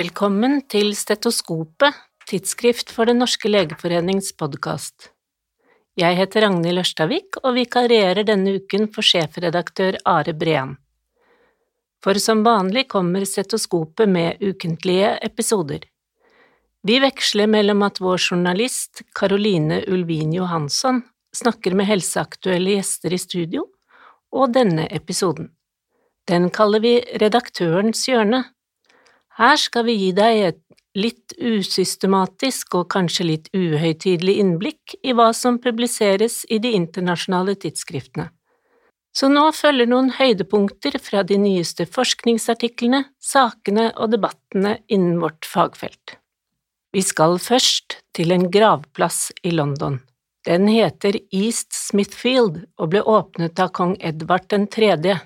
Velkommen til Stetoskopet, tidsskrift for Den norske legeforenings podkast. Jeg heter Ragnhild Ørstavik og vikarierer denne uken for sjefredaktør Are Brean. For som vanlig kommer Stetoskopet med ukentlige episoder. Vi veksler mellom at vår journalist Caroline Ulvin Johansson snakker med helseaktuelle gjester i studio, og denne episoden. Den kaller vi Redaktørens hjørne. Her skal vi gi deg et litt usystematisk og kanskje litt uhøytidelig innblikk i hva som publiseres i de internasjonale tidsskriftene. Så nå følger noen høydepunkter fra de nyeste forskningsartiklene, sakene og debattene innen vårt fagfelt. Vi skal først til en gravplass i London. Den heter East Smithfield og ble åpnet av kong Edvard 3.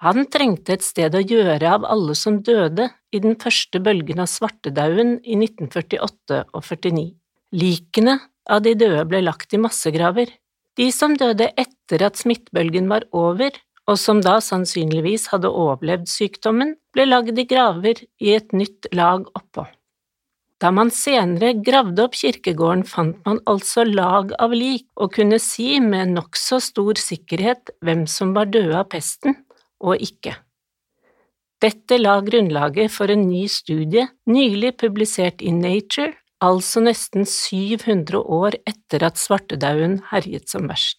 Han trengte et sted å gjøre av alle som døde i den første bølgen av svartedauden i 1948 og 49. Likene av de døde ble lagt i massegraver. De som døde etter at smittbølgen var over, og som da sannsynligvis hadde overlevd sykdommen, ble lagd i graver i et nytt lag oppå. Da man senere gravde opp kirkegården, fant man altså lag av lik og kunne si med nokså stor sikkerhet hvem som var døde av pesten og ikke. Dette la grunnlaget for en ny studie nylig publisert i Nature, altså nesten 700 år etter at svartedauden herjet som verst.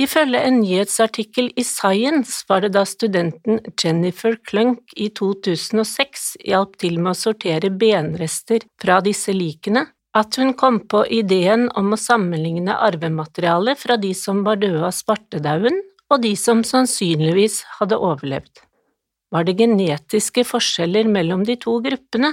Ifølge en nyhetsartikkel i Science var det da studenten Jennifer Klunk i 2006 hjalp til med å sortere benrester fra disse likene, at hun kom på ideen om å sammenligne arvematerialet fra de som var døde av svartedauden, og de som sannsynligvis hadde overlevd. Var det genetiske forskjeller mellom de to gruppene?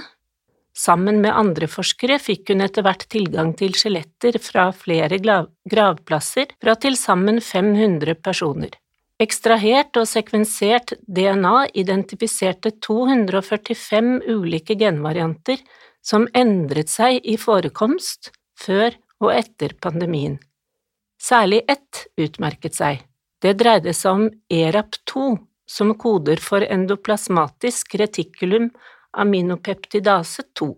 Sammen med andre forskere fikk hun etter hvert tilgang til skjeletter fra flere gravplasser fra til sammen 500 personer. Ekstrahert og sekvensert DNA identifiserte 245 ulike genvarianter som endret seg i forekomst før og etter pandemien. Særlig ett utmerket seg. Det dreide seg om ERAP2, som koder for endoplasmatisk retikulum aminopeptidase 2.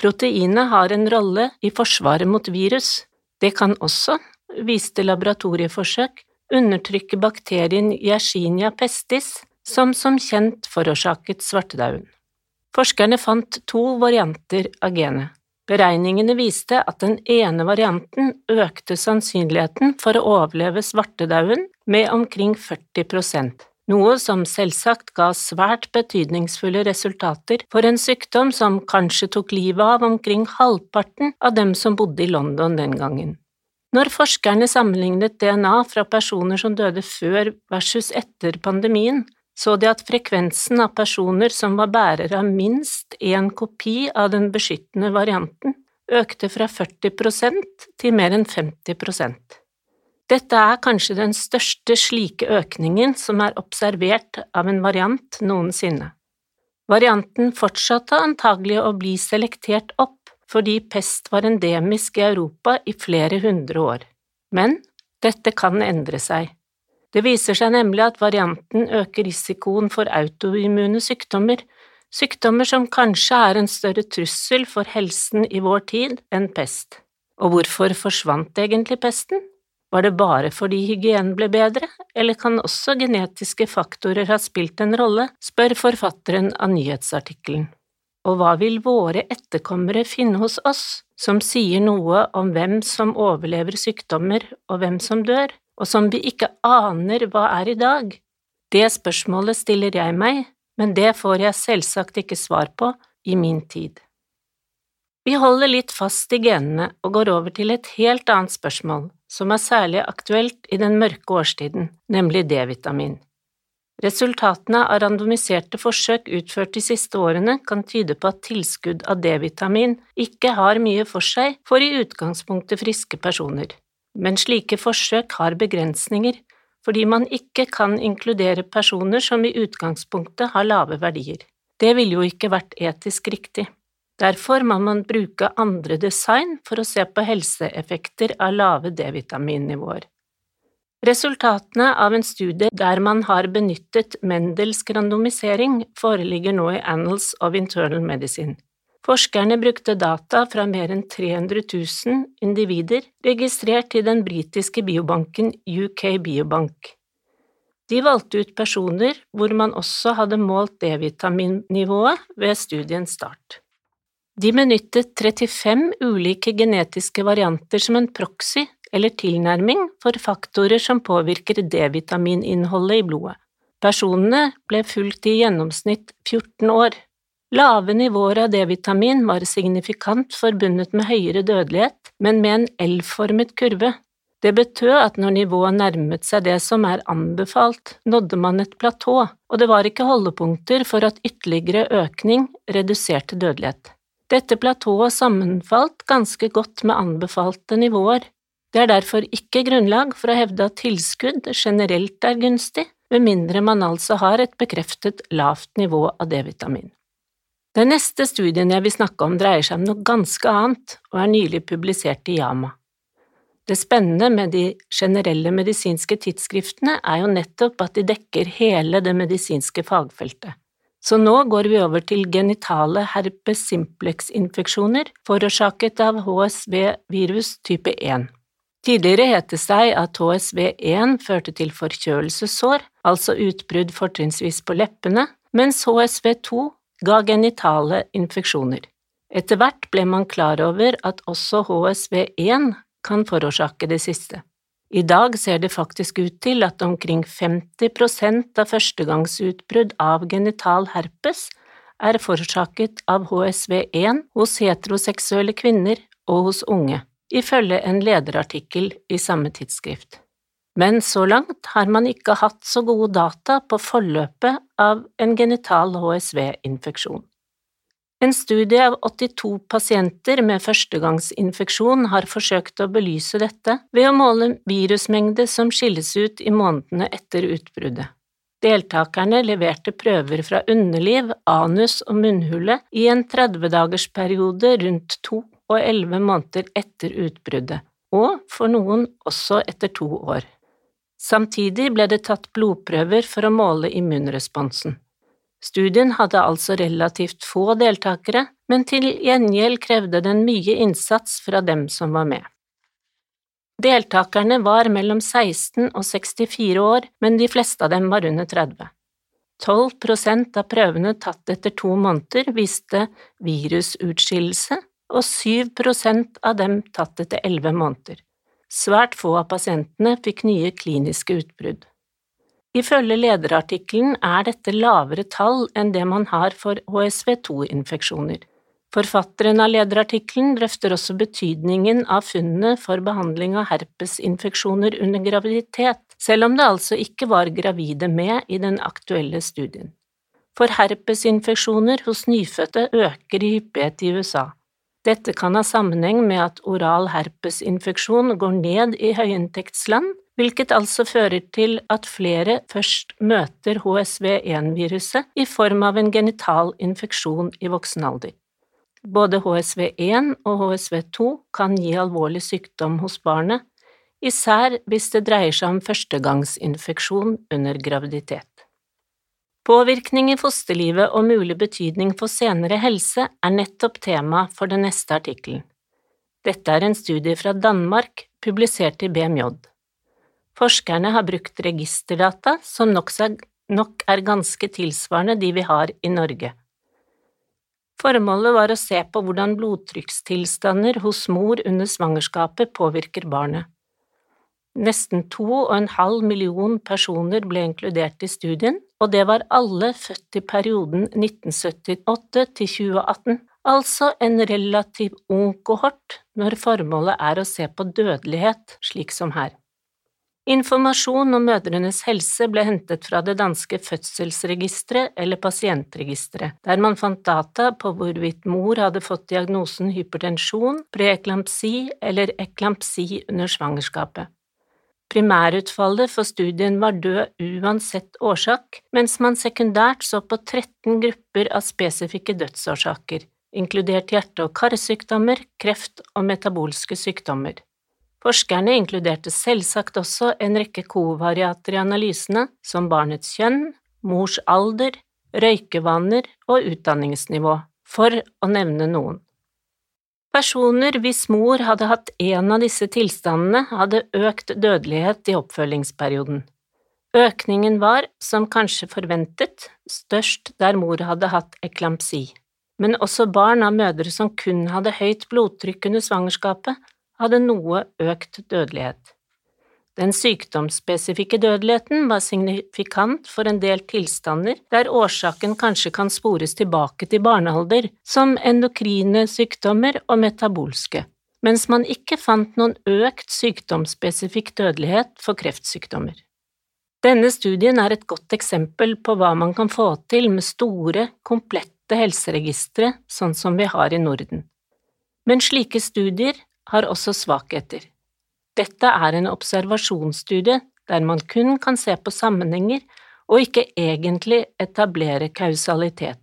Proteinet har en rolle i forsvaret mot virus. Det kan også, viste laboratorieforsøk, undertrykke bakterien Yersinia pestis, som som kjent forårsaket svartedauden. Forskerne fant to varianter av genet. Beregningene viste at den ene varianten økte sannsynligheten for å overleve svartedauden med omkring 40% noe som selvsagt ga svært betydningsfulle resultater for en sykdom som kanskje tok livet av omkring halvparten av dem som bodde i London den gangen. Når forskerne sammenlignet DNA fra personer som døde før versus etter pandemien, så de at frekvensen av personer som var bærere av minst én kopi av den beskyttende varianten, økte fra 40% til mer enn 50% Dette er kanskje den største slike økningen som er observert av en variant noensinne. Varianten fortsatte antagelig å bli selektert opp fordi pest var endemisk i Europa i flere hundre år, men dette kan endre seg. Det viser seg nemlig at varianten øker risikoen for autoimmune sykdommer, sykdommer som kanskje er en større trussel for helsen i vår tid enn pest. Og hvorfor forsvant egentlig pesten? Var det bare fordi hygienen ble bedre, eller kan også genetiske faktorer ha spilt en rolle, spør forfatteren av nyhetsartikkelen. Og hva vil våre etterkommere finne hos oss, som sier noe om hvem som overlever sykdommer og hvem som dør? Og som vi ikke aner hva er i dag? Det spørsmålet stiller jeg meg, men det får jeg selvsagt ikke svar på i min tid. Vi holder litt fast i genene og går over til et helt annet spørsmål, som er særlig aktuelt i den mørke årstiden, nemlig D-vitamin. Resultatene av randomiserte forsøk utført de siste årene kan tyde på at tilskudd av D-vitamin ikke har mye for seg for i utgangspunktet friske personer men slike forsøk har begrensninger fordi man ikke kan inkludere personer som i utgangspunktet har lave verdier. Det ville jo ikke vært etisk riktig. Derfor må man bruke andre design for å se på helseeffekter av lave D-vitaminnivåer. Resultatene av en studie der man har benyttet Mendels randomisering, foreligger nå i Annals of Internal Medicine. Forskerne brukte data fra mer enn 300 000 individer registrert i den britiske biobanken UK Biobank. De valgte ut personer hvor man også hadde målt D-vitaminnivået ved studiens start. De benyttet 35 ulike genetiske varianter som en proxy eller tilnærming for faktorer som påvirker D-vitamininnholdet i blodet. Personene ble fulgt i gjennomsnitt 14 år. Lave nivåer av D-vitamin var signifikant forbundet med høyere dødelighet, men med en L-formet kurve. Det betød at når nivået nærmet seg det som er anbefalt, nådde man et platå, og det var ikke holdepunkter for at ytterligere økning reduserte dødelighet. Dette platået sammenfalt ganske godt med anbefalte nivåer. Det er derfor ikke grunnlag for å hevde at tilskudd generelt er gunstig, med mindre man altså har et bekreftet lavt nivå av D-vitamin. Den neste studien jeg vil snakke om, dreier seg om noe ganske annet og er nylig publisert i Yama. Det spennende med de generelle medisinske tidsskriftene er jo nettopp at de dekker hele det medisinske fagfeltet. Så nå går vi over til genitale herpes simplex-infeksjoner forårsaket av HSV-virus type 1. Tidligere het det seg at HSV1 førte til forkjølelsessår, altså utbrudd fortrinnsvis på leppene, mens HSV2 ga genitale infeksjoner. Etter hvert ble man klar over at også HSV1 kan forårsake det siste. I dag ser det faktisk ut til at omkring 50% av førstegangsutbrudd av genital herpes er forårsaket av HSV1 hos heteroseksuelle kvinner og hos unge, ifølge en lederartikkel i samme tidsskrift. Men så langt har man ikke hatt så gode data på forløpet av en genital HSV-infeksjon. En studie av 82 pasienter med førstegangsinfeksjon har forsøkt å belyse dette ved å måle virusmengde som skilles ut i månedene etter utbruddet. Deltakerne leverte prøver fra underliv, anus og munnhule i en 30-dagersperiode rundt to og elleve måneder etter utbruddet, og for noen også etter to år. Samtidig ble det tatt blodprøver for å måle immunresponsen. Studien hadde altså relativt få deltakere, men til gjengjeld krevde den mye innsats fra dem som var med. Deltakerne var mellom 16 og 64 år, men de fleste av dem var under 30. 12 prosent av prøvene tatt etter to måneder viste virusutskillelse, og 7 prosent av dem tatt etter elleve måneder. Svært få av pasientene fikk nye kliniske utbrudd. Ifølge lederartikkelen er dette lavere tall enn det man har for HSV2-infeksjoner. Forfatteren av lederartikkelen drøfter også betydningen av funnene for behandling av herpesinfeksjoner under graviditet, selv om det altså ikke var gravide med i den aktuelle studien. For herpesinfeksjoner hos nyfødte øker i hyppighet i USA. Dette kan ha sammenheng med at oral herpesinfeksjon går ned i høyinntektsland, hvilket altså fører til at flere først møter HSV1-viruset i form av en genital infeksjon i voksen alder. Både HSV1 og HSV2 kan gi alvorlig sykdom hos barnet, især hvis det dreier seg om førstegangsinfeksjon under graviditet. Påvirkning i fosterlivet og mulig betydning for senere helse er nettopp tema for den neste artikkelen. Dette er en studie fra Danmark, publisert i BMJ. Forskerne har brukt registerdata som nok er ganske tilsvarende de vi har i Norge. Formålet var å se på hvordan blodtrykkstilstander hos mor under svangerskapet påvirker barnet. Nesten to og en halv million personer ble inkludert i studien, og det var alle født i perioden 1978 til 2018, altså en relativt ung kohort når formålet er å se på dødelighet, slik som her. Informasjon om mødrenes helse ble hentet fra det danske fødselsregisteret eller pasientregisteret, der man fant data på hvorvidt mor hadde fått diagnosen hypertensjon, preeklampsi eller eklampsi under svangerskapet. Primærutfallet for studien var død uansett årsak, mens man sekundært så på 13 grupper av spesifikke dødsårsaker, inkludert hjerte- og karsykdommer, kreft og metabolske sykdommer. Forskerne inkluderte selvsagt også en rekke kovariater i analysene, som barnets kjønn, mors alder, røykevaner og utdanningsnivå, for å nevne noen. Personer hvis mor hadde hatt en av disse tilstandene, hadde økt dødelighet i oppfølgingsperioden. Økningen var, som kanskje forventet, størst der mor hadde hatt eklampsi, men også barn av mødre som kun hadde høyt blodtrykk under svangerskapet, hadde noe økt dødelighet. Den sykdomsspesifikke dødeligheten var signifikant for en del tilstander der årsaken kanskje kan spores tilbake til barnealder, som endokrine sykdommer og metabolske, mens man ikke fant noen økt sykdomsspesifikk dødelighet for kreftsykdommer. Denne studien er et godt eksempel på hva man kan få til med store, komplette helseregistre, sånn som vi har i Norden. Men slike studier har også svakheter. Dette er en observasjonsstudie der man kun kan se på sammenhenger og ikke egentlig etablere kausalitet.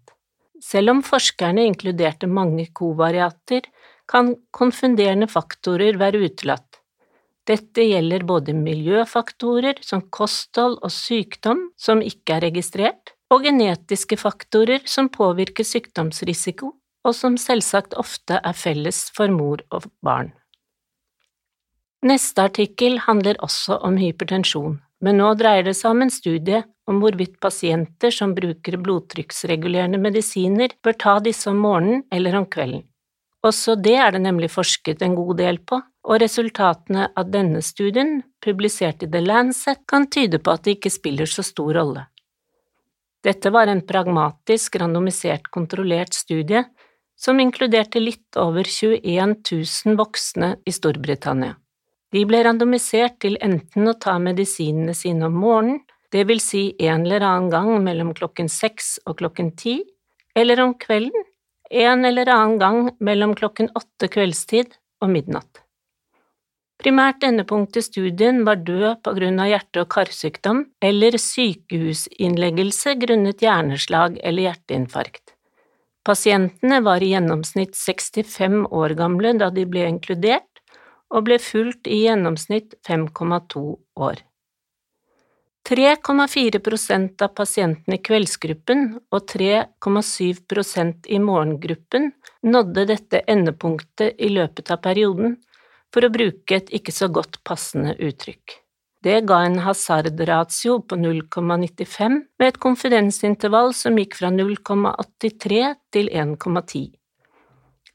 Selv om forskerne inkluderte mange kovariater, kan konfunderende faktorer være utelatt. Dette gjelder både miljøfaktorer som kosthold og sykdom som ikke er registrert, og genetiske faktorer som påvirker sykdomsrisiko og som selvsagt ofte er felles for mor og barn. Neste artikkel handler også om hypertensjon, men nå dreier det seg om en studie om hvorvidt pasienter som bruker blodtrykksregulerende medisiner, bør ta disse om morgenen eller om kvelden. Også det er det nemlig forsket en god del på, og resultatene av denne studien, publisert i The Lancet, kan tyde på at det ikke spiller så stor rolle. Dette var en pragmatisk, randomisert, kontrollert studie som inkluderte litt over 21 000 voksne i Storbritannia. De ble randomisert til enten å ta medisinene sine om morgenen, det vil si en eller annen gang mellom klokken seks og klokken ti, eller om kvelden, en eller annen gang mellom klokken åtte kveldstid og midnatt. Primært endepunkt i studien var død på grunn av hjerte- og karsykdom eller sykehusinnleggelse grunnet hjerneslag eller hjerteinfarkt. Pasientene var i gjennomsnitt 65 år gamle da de ble inkludert, og ble fulgt i gjennomsnitt 5,2 år. 3,4% av pasientene i kveldsgruppen og 3,7% i morgengruppen nådde dette endepunktet i løpet av perioden, for å bruke et ikke så godt passende uttrykk. Det ga en hasardratio på 0,95 med et konfidensintervall som gikk fra 0,83 til 1,10.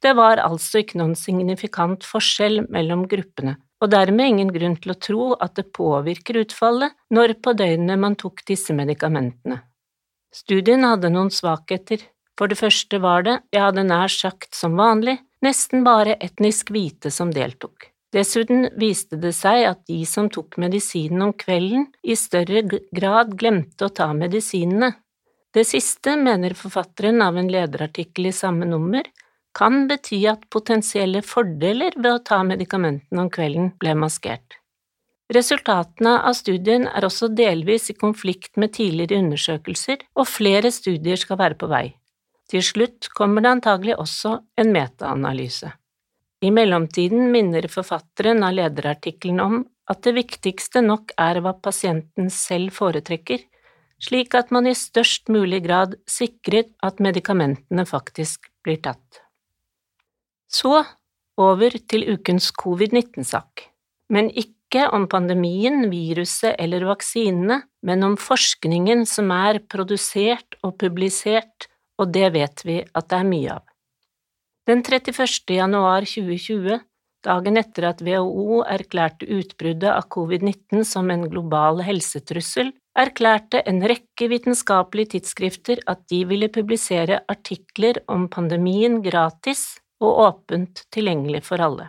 Det var altså ikke noen signifikant forskjell mellom gruppene, og dermed ingen grunn til å tro at det påvirker utfallet når på døgnet man tok disse medikamentene. Studien hadde noen svakheter. For det første var det, jeg hadde nær sagt som vanlig, nesten bare etnisk hvite som deltok. Dessuten viste det seg at de som tok medisinen om kvelden, i større grad glemte å ta medisinene. Det siste mener forfatteren av en lederartikkel i samme nummer kan bety at potensielle fordeler ved å ta medikamentene om kvelden ble maskert. Resultatene av studien er også delvis i konflikt med tidligere undersøkelser, og flere studier skal være på vei. Til slutt kommer det antagelig også en metaanalyse. I mellomtiden minner forfatteren av lederartikkelen om at det viktigste nok er hva pasienten selv foretrekker, slik at man i størst mulig grad sikrer at medikamentene faktisk blir tatt. Så over til ukens covid-19-sak, men ikke om pandemien, viruset eller vaksinene, men om forskningen som er produsert og publisert, og det vet vi at det er mye av. Den 31. januar 2020, dagen etter at WHO erklærte utbruddet av covid-19 som en global helsetrussel, erklærte en rekke vitenskapelige tidsskrifter at de ville publisere artikler om pandemien gratis og åpent tilgjengelig for alle.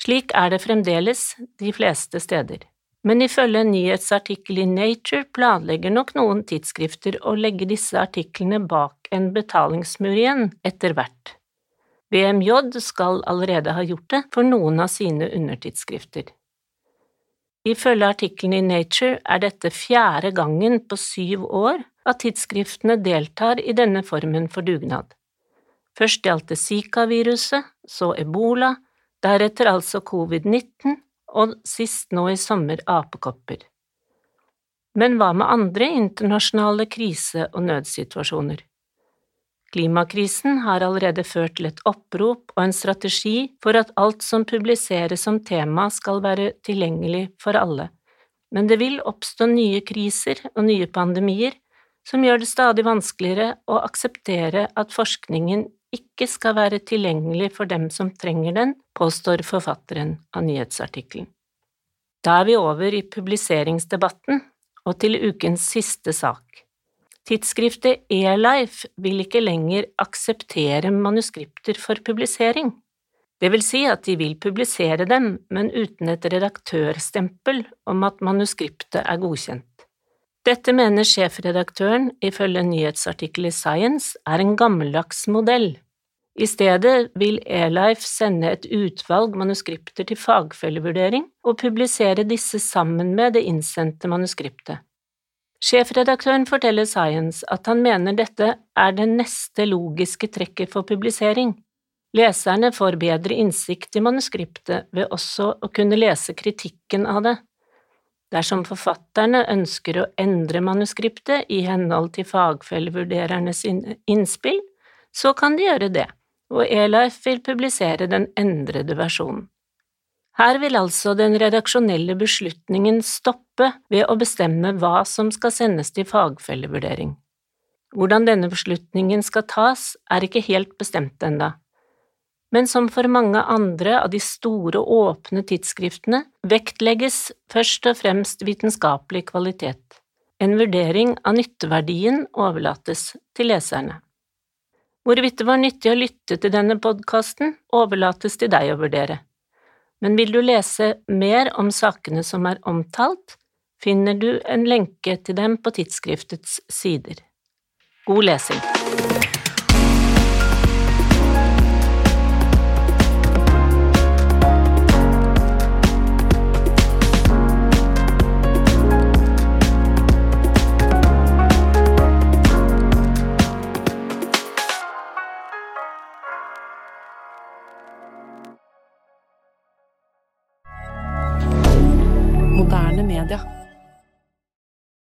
Slik er det fremdeles de fleste steder, men ifølge en nyhetsartikkel i Nature planlegger nok noen tidsskrifter å legge disse artiklene bak en betalingsmur igjen etter hvert. BMJ skal allerede ha gjort det for noen av sine undertidsskrifter. Ifølge artikkelen i Nature er dette fjerde gangen på syv år at tidsskriftene deltar i denne formen for dugnad. Først gjaldt det Zika-viruset, så ebola, deretter altså covid-19, og sist nå i sommer apekopper. Men hva med andre internasjonale krise- og nødsituasjoner? Klimakrisen har allerede ført til et opprop og en strategi for at alt som publiseres som tema skal være tilgjengelig for alle, men det vil oppstå nye kriser og nye pandemier som gjør det stadig vanskeligere å akseptere at forskningen ikke skal være tilgjengelig for dem som trenger den, påstår forfatteren av nyhetsartikkelen. Da er vi over i publiseringsdebatten og til ukens siste sak. Tidsskriftet eLife vil ikke lenger akseptere manuskripter for publisering. Det vil si at de vil publisere dem, men uten et redaktørstempel om at manuskriptet er godkjent. Dette mener sjefredaktøren, ifølge en nyhetsartikkel i Science, er en gammeldags modell. I stedet vil eLife sende et utvalg manuskripter til fagfellevurdering og publisere disse sammen med det innsendte manuskriptet. Sjefredaktøren forteller Science at han mener dette er det neste logiske trekket for publisering. Leserne får bedre innsikt i manuskriptet ved også å kunne lese kritikken av det. Dersom forfatterne ønsker å endre manuskriptet i henhold til fagfellevurderernes innspill, så kan de gjøre det og Elife vil publisere den endrede versjonen. Her vil altså den redaksjonelle beslutningen stoppe ved å bestemme hva som skal sendes til fagfellevurdering. Hvordan denne beslutningen skal tas, er ikke helt bestemt enda, men som for mange andre av de store, åpne tidsskriftene vektlegges først og fremst vitenskapelig kvalitet. En vurdering av nytteverdien overlates til leserne. Hvorvidt det var nyttig å lytte til denne podkasten, overlates til deg å vurdere. Men vil du lese mer om sakene som er omtalt, finner du en lenke til dem på tidsskriftets sider. God lesing!